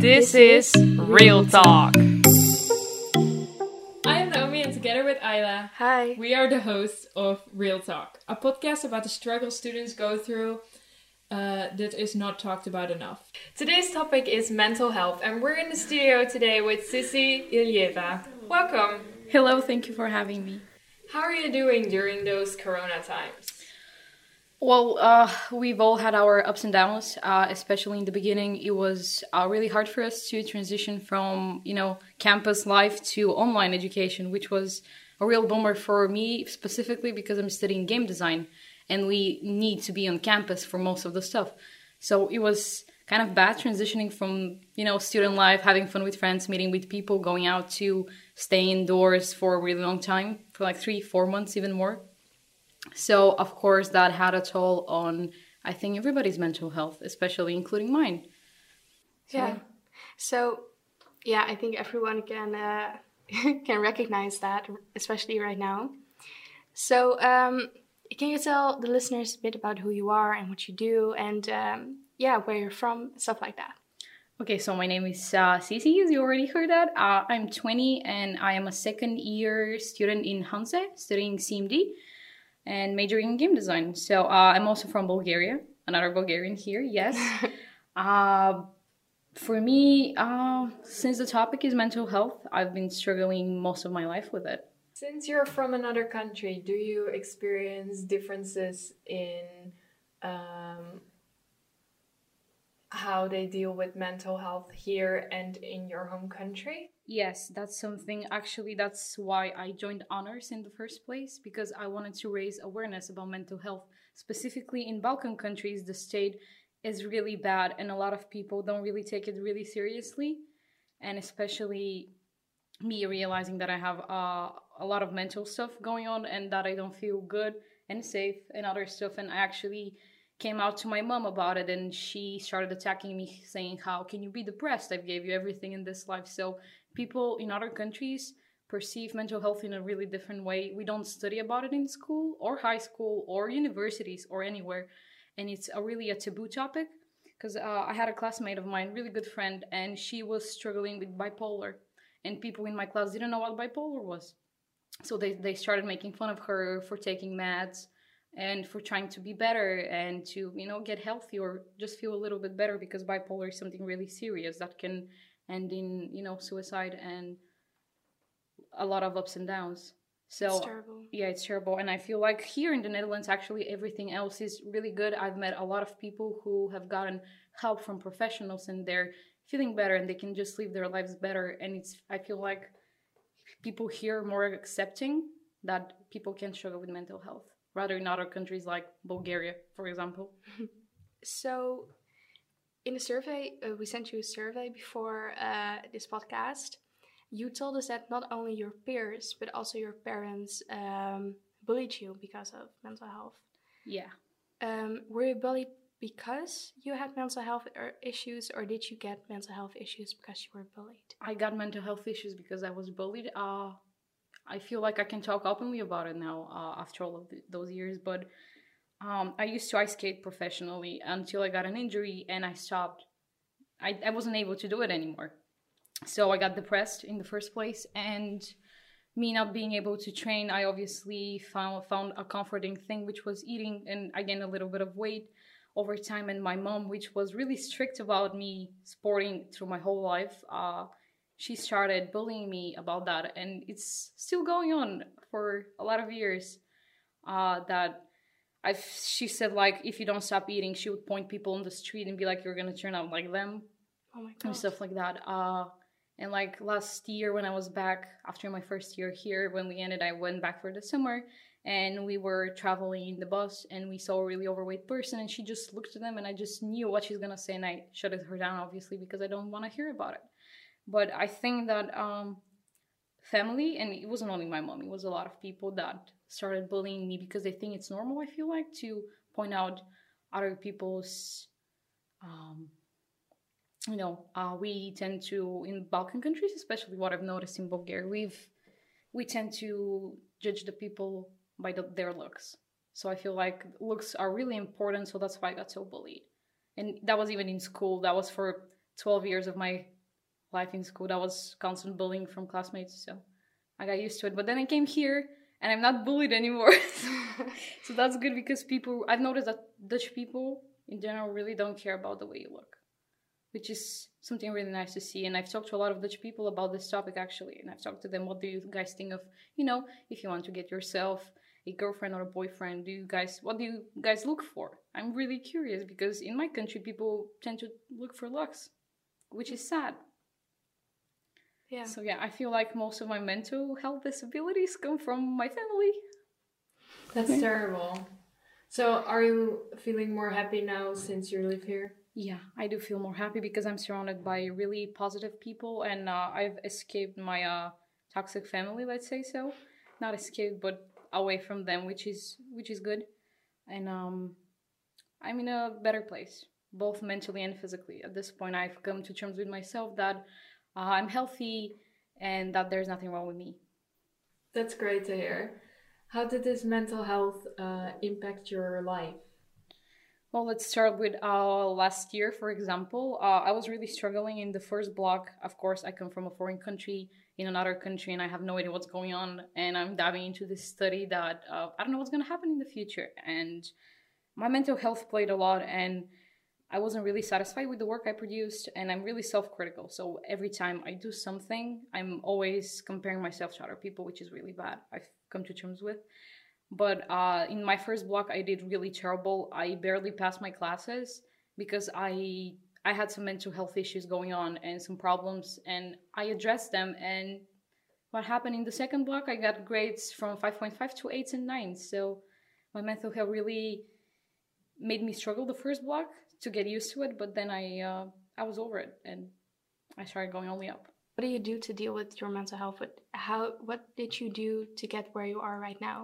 This is Real Talk. I am Naomi, and together with Ayla, Hi. we are the hosts of Real Talk, a podcast about the struggle students go through uh, that is not talked about enough. Today's topic is mental health, and we're in the studio today with Sissy Ilyeva. Welcome. Hello, thank you for having me. How are you doing during those corona times? Well, uh, we've all had our ups and downs, uh, especially in the beginning. It was uh, really hard for us to transition from, you know, campus life to online education, which was a real bummer for me specifically because I'm studying game design and we need to be on campus for most of the stuff. So it was kind of bad transitioning from, you know, student life, having fun with friends, meeting with people, going out to stay indoors for a really long time, for like three, four months, even more. So, of course, that had a toll on, I think, everybody's mental health, especially including mine. Yeah. So, yeah, I think everyone can uh, can recognize that, especially right now. So, um, can you tell the listeners a bit about who you are and what you do, and um, yeah, where you're from, stuff like that? Okay, so my name is uh, Cici, as you already heard that. Uh, I'm 20 and I am a second year student in Hanze, studying CMD and majoring in game design. So uh, I'm also from Bulgaria, another Bulgarian here, yes. uh, for me, uh, since the topic is mental health, I've been struggling most of my life with it. Since you're from another country, do you experience differences in um, how they deal with mental health here and in your home country? Yes, that's something actually that's why I joined honors in the first place because I wanted to raise awareness about mental health. Specifically in Balkan countries, the state is really bad and a lot of people don't really take it really seriously. And especially me realizing that I have uh, a lot of mental stuff going on and that I don't feel good and safe and other stuff. And I actually came out to my mom about it and she started attacking me saying how can you be depressed? I've gave you everything in this life. So people in other countries perceive mental health in a really different way. We don't study about it in school or high school or universities or anywhere and it's a really a taboo topic because uh, i had a classmate of mine really good friend and she was struggling with bipolar and people in my class didn't know what bipolar was. So they, they started making fun of her for taking meds and for trying to be better and to you know get healthy or just feel a little bit better because bipolar is something really serious that can end in you know suicide and a lot of ups and downs. So It's terrible. yeah it's terrible. And i feel like here in the netherlands actually everything else is really good. I've met a lot of people who have gotten help from professionals and they're feeling better and they can just live their lives better. And it's i feel like people here are more accepting that people can struggle with mental health rather in other countries like Bulgaria, for example. So, in a survey, uh, we sent you a survey before uh, this podcast. You told us that not only your peers, but also your parents um, bullied you because of mental health. Yeah. Um, were you bullied because you had mental health issues, or did you get mental health issues because you were bullied? I got mental health issues because I was bullied. Uh, I feel like I can talk openly about it now uh, after all of th- those years. But um, I used to ice skate professionally until I got an injury and I stopped. I, I wasn't able to do it anymore. So I got depressed in the first place. And me not being able to train, I obviously found, found a comforting thing, which was eating. And I gained a little bit of weight over time. And my mom, which was really strict about me sporting through my whole life, uh, she started bullying me about that and it's still going on for a lot of years uh, that i she said like if you don't stop eating she would point people on the street and be like you're gonna turn out like them Oh my god. and stuff like that uh, and like last year when i was back after my first year here when we ended i went back for the summer and we were traveling in the bus and we saw a really overweight person and she just looked at them and i just knew what she's gonna say and i shut her down obviously because i don't want to hear about it but I think that um, family, and it wasn't only my mom, it was a lot of people that started bullying me because they think it's normal, I feel like, to point out other people's, um, you know, uh, we tend to, in Balkan countries, especially what I've noticed in Bulgaria, we've, we tend to judge the people by the, their looks. So I feel like looks are really important, so that's why I got so bullied. And that was even in school, that was for 12 years of my life in school. That was constant bullying from classmates so i got used to it. But then i came here and i'm not bullied anymore. So that's good because people i've noticed that dutch people in general really don't care about the way you look which is something really nice to see. And i've talked to a lot of dutch people about this topic actually and i've talked to them what do you guys think of you know if you want to get yourself a girlfriend or a boyfriend do you guys what do you guys look for? I'm really curious because in my country people tend to look for looks which is sad Yeah. so yeah i feel like most of my mental health disabilities come from my family That's terrible. So, are you feeling more happy now since you live here? Yeah, I do feel more happy because I'm surrounded by really positive people and uh, I've escaped my uh, toxic family, let's say so. Not escaped, but away from them, which is which is good. And um, I'm in a better place, both mentally and physically. At this point, I've come to terms with myself that I'm healthy and that there's nothing wrong with me. That's great to hear. How did this mental health uh, impact your life? Well, let's start with uh, last year, for example. Uh, I was really struggling in the first block. Of course, I come from a foreign country in another country and I have no idea what's going on. And I'm diving into this study that uh, I don't know what's going to happen in the future. And my mental health played a lot. And I wasn't really satisfied with the work I produced. And I'm really self critical. So every time I do something, I'm always comparing myself to other people, which is really bad. I've come to terms with but uh, in my first block i did really terrible i barely passed my classes because i i had some mental health issues going on and some problems and i addressed them and what happened in the second block i got grades from 5.5 to 8s and 9s so my mental health really made me struggle the first block to get used to it but then i uh, i was over it and i started going only up What do you do to deal with your mental health? What how what did you do to get where you are right now?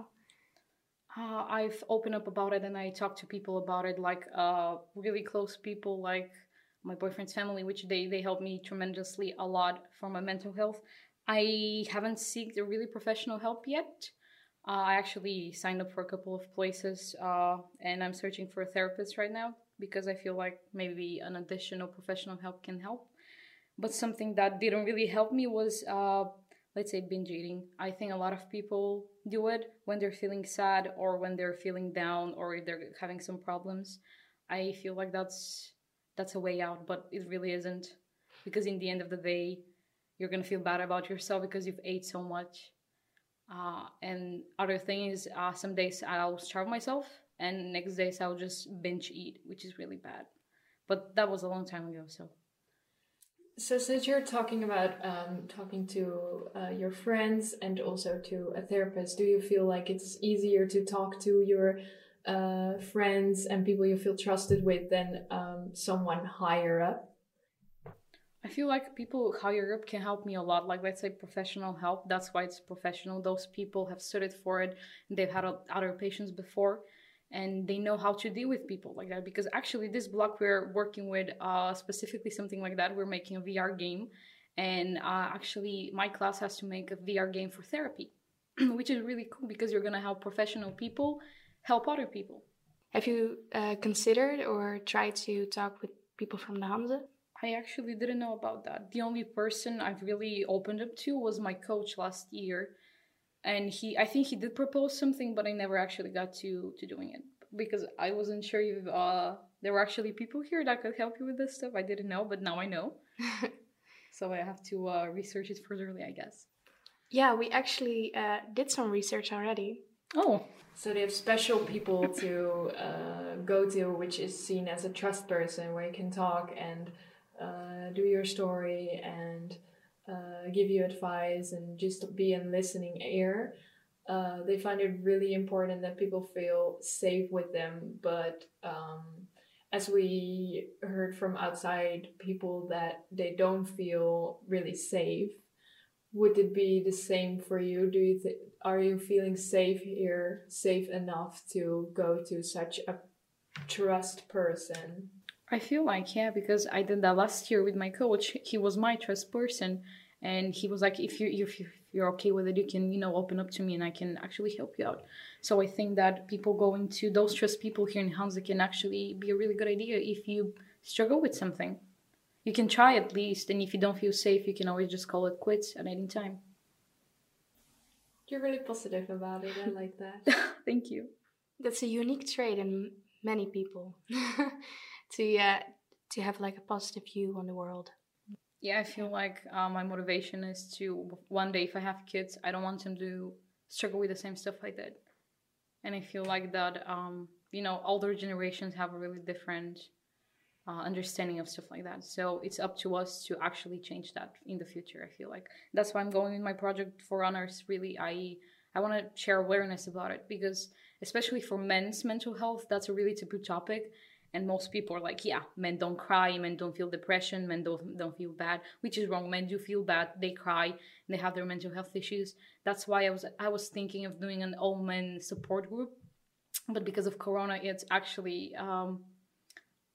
Uh, I've opened up about it and I talk to people about it, like uh, really close people, like my boyfriend's family, which they they help me tremendously a lot for my mental health. I haven't seeked a really professional help yet. Uh, I actually signed up for a couple of places, uh, and I'm searching for a therapist right now because I feel like maybe an additional professional help can help. But something that didn't really help me was uh, let's say binge eating. I think a lot of people do it when they're feeling sad or when they're feeling down or if they're having some problems. I feel like that's that's a way out, but it really isn't because in the end of the day, you're gonna feel bad about yourself because you've ate so much. Uh, and other thing is, uh, some days I'll starve myself, and next days I'll just binge eat, which is really bad. But that was a long time ago, so. So, since you're talking about um, talking to uh, your friends and also to a therapist, do you feel like it's easier to talk to your uh, friends and people you feel trusted with than um, someone higher up? I feel like people higher up can help me a lot. Like, let's say professional help. That's why it's professional. Those people have studied for it. They've had other patients before, and they know how to deal with people like that. Because actually, this block we're working with, uh, specifically something like that. We're making a VR game, and uh, actually, my class has to make a VR game for therapy, which is really cool because you're gonna help professional people help other people. Have you uh, considered or tried to talk with people from the Hanze? I actually didn't know about that. The only person I've really opened up to was my coach last year. And he I think he did propose something, but I never actually got to to doing it because I wasn't sure if uh there were actually people here that could help you with this stuff. I didn't know, but now I know. so I have to uh, research it furtherly, I guess. Yeah, we actually uh, did some research already. Oh, So they have special people to uh, go to, which is seen as a trust person, where you can talk and uh, do your story and uh, give you advice and just be a listening ear. Uh, they find it really important that people feel safe with them, but um, as we heard from outside people that they don't feel really safe, would it be the same for you? Do you think are you feeling safe here, safe enough to go to such a trust person? I feel like yeah, because I did that last year with my coach. He was my trust person, and he was like, if you, if you, you're okay with it, you can you know open up to me, and I can actually help you out. So I think that people going to those trust people here in Hanze can actually be a really good idea if you struggle with something. you can try at least. And if you don't feel safe, you can always just call it quits at any time. You're really positive about it. I like that. Thank you. That's a unique trait in many people to uh, to have like a positive view on the world. Yeah, I feel like uh, my motivation is to one day, if I have kids, I don't want them to struggle with the same stuff I did. And I feel like that, um, you know, older generations have a really different uh, understanding of stuff like that. So it's up to us to actually change that in the future. I feel like that's why I'm going with my project for honors. Really, I I want to share awareness about it because especially for men's mental health, that's a really taboo topic. And most people are like, yeah, men don't cry, men don't feel depression, men don't don't feel bad, which is wrong. Men do feel bad, they cry, they have their mental health issues. That's why I was I was thinking of doing an all men support group, but because of Corona, it's actually um,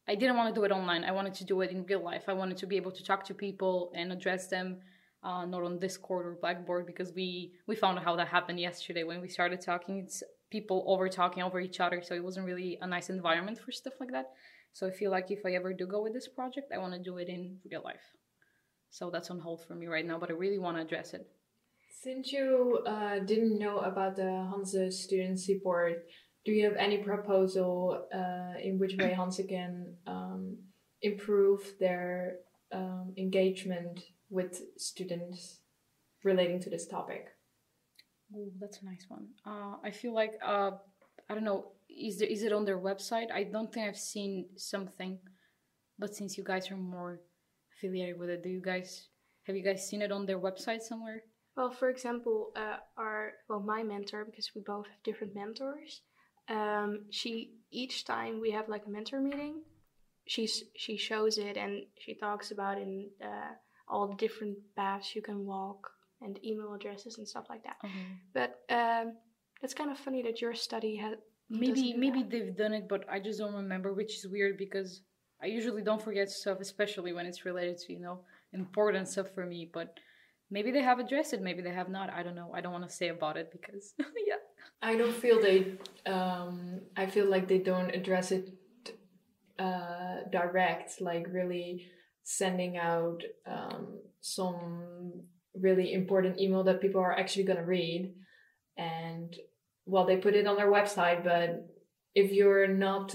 I didn't want to do it online. I wanted to do it in real life. I wanted to be able to talk to people and address them, uh, not on Discord or Blackboard, because we we found out how that happened yesterday when we started talking. It's people over talking over each other, so it wasn't really a nice environment for stuff like that. So I feel like if I ever do go with this project, I want to do it in real life. So that's on hold for me right now, but I really want to address it. Since you uh, didn't know about the Hanze student support, do you have any proposal uh, in which way Hanze can um, improve their um, engagement with students relating to this topic? Oh, that's a nice one. Uh, I feel like uh, I don't know. Is there is it on their website? I don't think I've seen something, but since you guys are more affiliated with it, do you guys have you guys seen it on their website somewhere? Well, for example, uh, our well, my mentor, because we both have different mentors um, she each time we have like a mentor meeting, she's she shows it and she talks about in uh, all the different paths you can walk and email addresses and stuff like that. Mm-hmm. But um, it's kind of funny that your study has maybe maybe that. they've done it, but I just don't remember, which is weird because I usually don't forget stuff, especially when it's related to you know important stuff for me. But maybe they have addressed it, maybe they have not. I don't know. I don't want to say about it because yeah. I don't feel they. Um, I feel like they don't address it uh, direct, like really sending out um, some really important email that people are actually going to read. And well, they put it on their website, but if you're not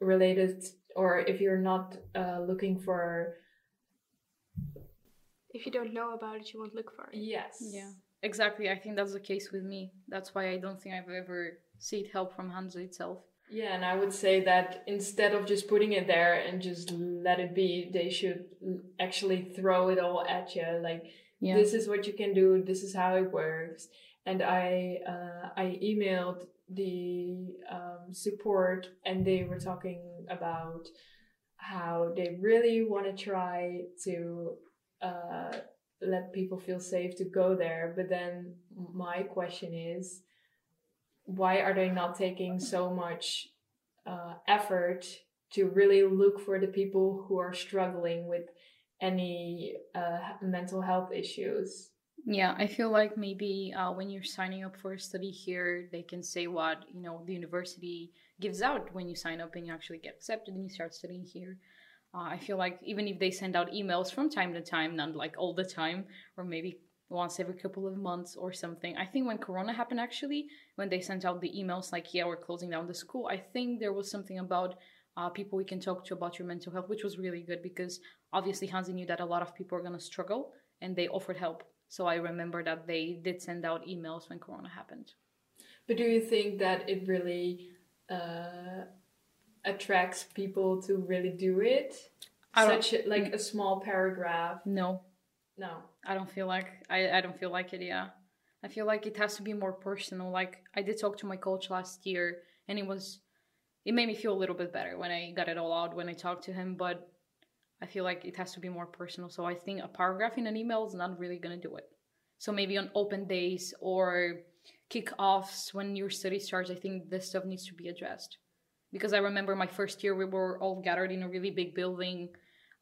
related or if you're not uh, looking for if you don't know about it, you won't look for it. Yes. Yeah. Exactly. I think that's the case with me. That's why I don't think I've ever seen help from Hanze itself. Yeah, and I would say that instead of just putting it there and just let it be, they should actually throw it all at you. Like, yeah. this is what you can do. This is how it works. And I, uh, I emailed the um, support, and they were talking about how they really want to try to uh, let people feel safe to go there. But then my question is, why are they not taking so much uh, effort to really look for the people who are struggling with any uh, mental health issues? Yeah, I feel like maybe uh, when you're signing up for a study here, they can say what you know the university gives out when you sign up and you actually get accepted and you start studying here. Uh, I feel like even if they send out emails from time to time, not like all the time, or maybe once every couple of months or something. I think when Corona happened, actually, when they sent out the emails like, yeah, we're closing down the school, I think there was something about uh, people we can talk to about your mental health, which was really good because obviously Hanze knew that a lot of people are going to struggle and they offered help. So I remember that they did send out emails when Corona happened. But do you think that it really uh, attracts people to really do it? Such a, like a small paragraph. No. No. I don't feel like I, I don't feel like it, yeah. I feel like it has to be more personal. Like I did talk to my coach last year and it was it made me feel a little bit better when I got it all out when I talked to him, but I feel like it has to be more personal. So I think a paragraph in an email is not really gonna do it. So maybe on open days or kick-offs when your study starts, I think this stuff needs to be addressed because I remember my first year we were all gathered in a really big building,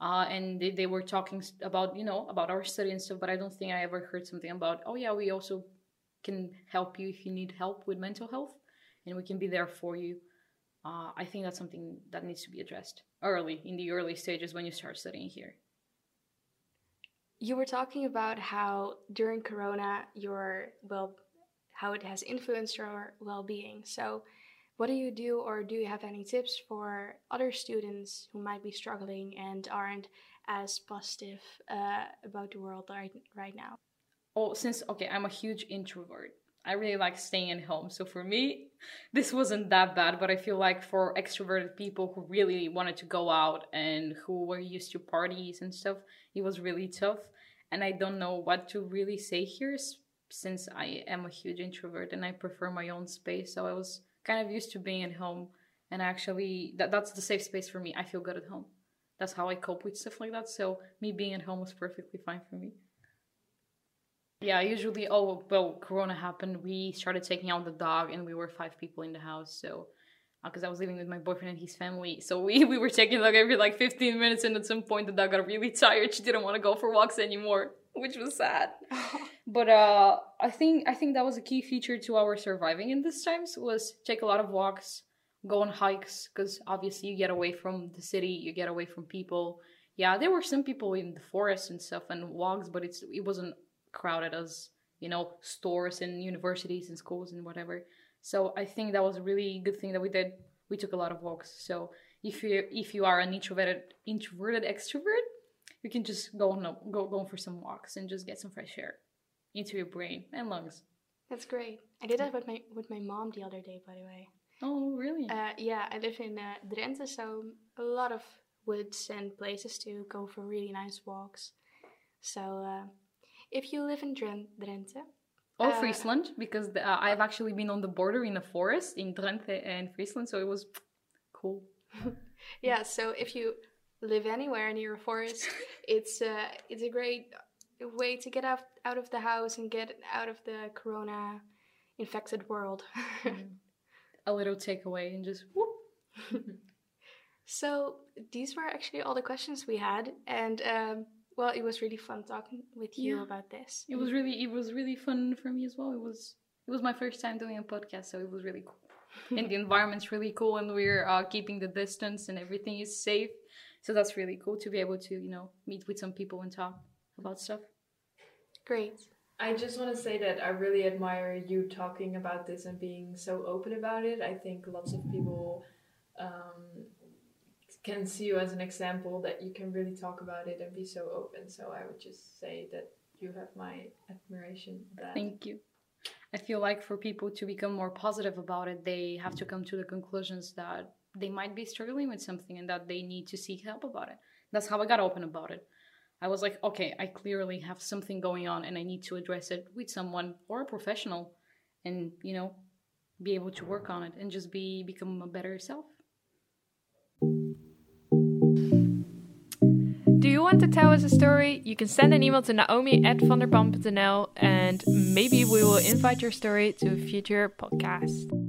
uh, and they, they were talking about you know about our study and stuff. But I don't think I ever heard something about oh yeah we also can help you if you need help with mental health, and we can be there for you. Uh, I think that's something that needs to be addressed early in the early stages when you start studying here. you were talking about how during Corona, your well, how it has influenced your well-being. So, what do you do, or do you have any tips for other students who might be struggling and aren't as positive uh, about the world right right now? Oh, since okay, I'm a huge introvert. I really like staying at home. So for me, this wasn't that bad, but I feel like for extroverted people who really wanted to go out and who were used to parties and stuff, it was really tough. And I don't know what to really say here since I am a huge introvert and I prefer my own space. So I was kind of used to being at home and actually that that's the safe space for me. I feel good at home. That's how I cope with stuff like that. So me being at home was perfectly fine for me. Yeah, usually, oh, well, Corona happened. We started taking out the dog, and we were five people in the house. So, because uh, I was living with my boyfriend and his family. So, we, we were taking like every like 15 minutes, and at some point, the dog got really tired. She didn't want to go for walks anymore, which was sad. but uh, I think I think that was a key feature to our surviving in these times was take a lot of walks, go on hikes, because obviously you get away from the city, you get away from people. Yeah, there were some people in the forest and stuff and walks, but it's it wasn't crowded as you know stores and universities and schools and whatever. So i think that was a really good thing that we did. We took a lot of walks. So if you if you are an introverted introverted extrovert you can just go on go go for some walks and just get some fresh air into your brain and lungs. That's great. I did that with my with my mom the other day by the way. Oh really? Uh, yeah i live in uh, drenthe so a lot of woods and places to go for really nice walks. So uh, if you live in Drenthe. Or uh, Friesland, because the, uh, I've actually been on the border in a forest in Drenthe and Friesland, so it was cool. yeah, so if you live anywhere near a forest, it's uh, it's a great way to get out out of the house and get out of the corona infected world. mm. A little takeaway and just whoop. so these were actually all the questions we had, and um, well, it was really fun talking with you yeah. about this. It was really it was really fun for me as well. It was it was my first time doing a podcast, so it was really cool. and the environment's really cool, and we're uh, keeping the distance, and everything is safe. So that's really cool to be able to you know meet with some people and talk about stuff. Great. I just want to say that I really admire you talking about this and being so open about it. I think lots of people um, can see you as an example that you can really talk about it and be so open. So I would just say that you have my admiration. Thank you. I feel like for people to become more positive about it, they have to come to the conclusions that they might be struggling with something and that they need to seek help about it. That's how I got open about it. I was like, okay, I clearly have something going on and I need to address it with someone or a professional and, you know, be able to work on it and just be become a better self. Tell us a story, you can send an email to naomi at vanderpam.nl and maybe we will invite your story to a future podcast.